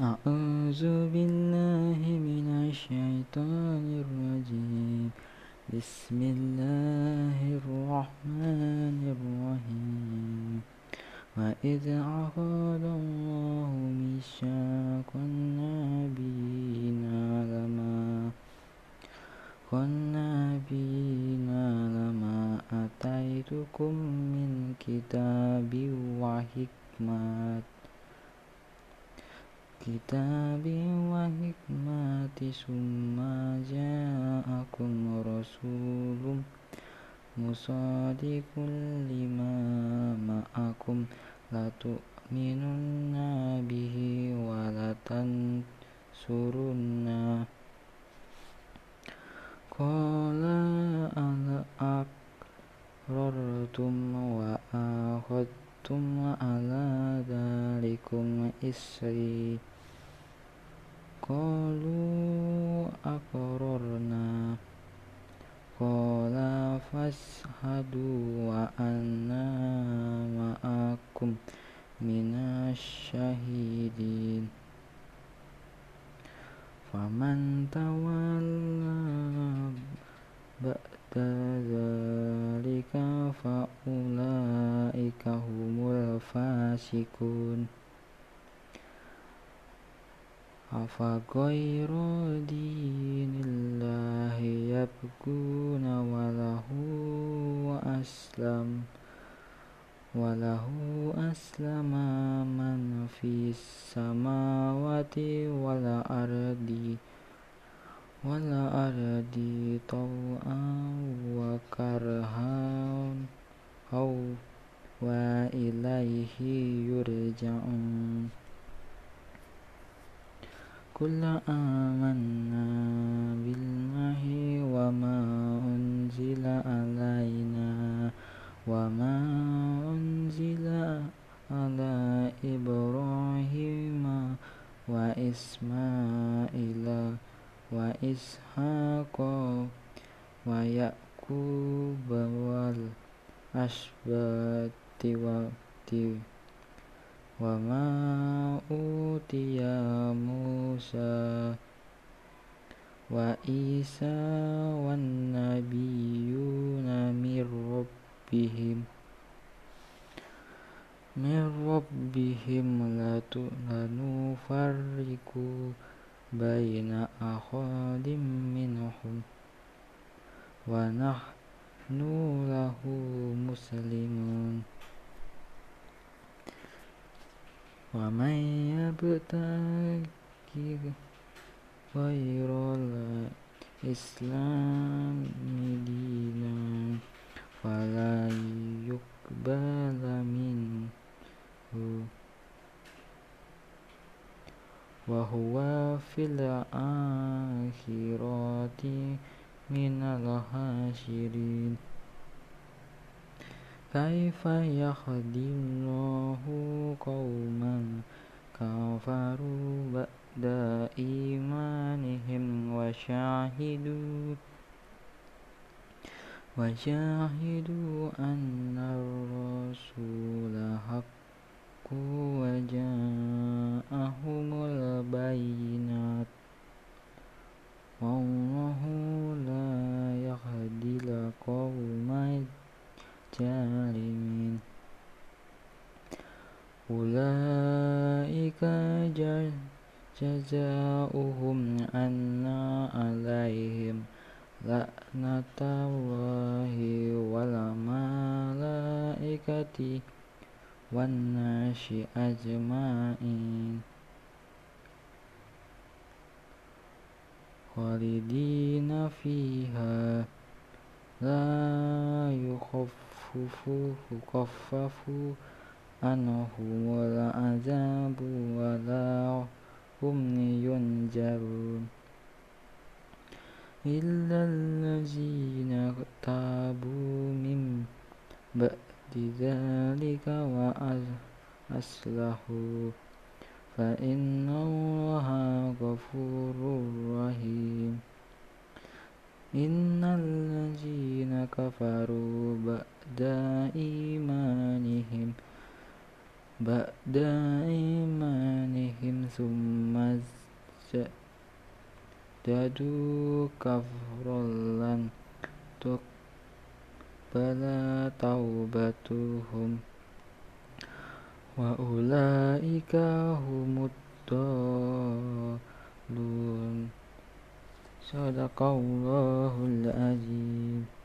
أعوذ بالله من الشيطان الرجيم. بسم الله الرحمن الرحيم. وإذ أخذ الله ميثاق النبيين لما والنبيين لما أتيتكم من كتاب وحكمة. كتاب وحكمة ثم جاءكم رسول مصادق لما معكم لتؤمنن به ولتنصرنه ذلكم إسري قالوا أقررنا قال فاشهدوا وأنا معكم من الشهيدين فمن تولى بعد ذلك فأولئك هم الفاسقون أفغير دين الله يبغون وله أسلم وله أسلم من في السماوات والأرض والأرض طوعا وكرها أو وإليه يرجعون. قل آمنا بالله وما أنزل علينا وما أنزل على إبراهيم وإسماعيل وإسحاق ويعقوب والأسباط وما أوتي موسى وعيسى والنبيون من ربهم من ربهم لنفرق بين أحد منهم ونحن له مسلمون ومن يبتغي غير الإسلام دينا فلا يقبل منه. وهو في الآخرة من الخاسرين. كيف يهدي الله قوما كفروا بعد إيمانهم وشاهدوا وشاهدوا أن الرسول حق وجاءهم البينات والله لا يهدي القوم الظالمين أولئك جزاؤهم أن عليهم لعنة الله والملائكة والناس أجمعين. خالدين فيها. لا يخفف يخفف عنهم العذاب ولا هم ينجرون إلا الذين تابوا من بعد ذلك وأصلحوا فإن الله غفور رحيم. إن الذين كفروا بعد إيمانهم بعد إيمانهم ثم ازدادوا كفرا لن تقبل توبتهم وأولئك هم الضالون صدق الله العظيم.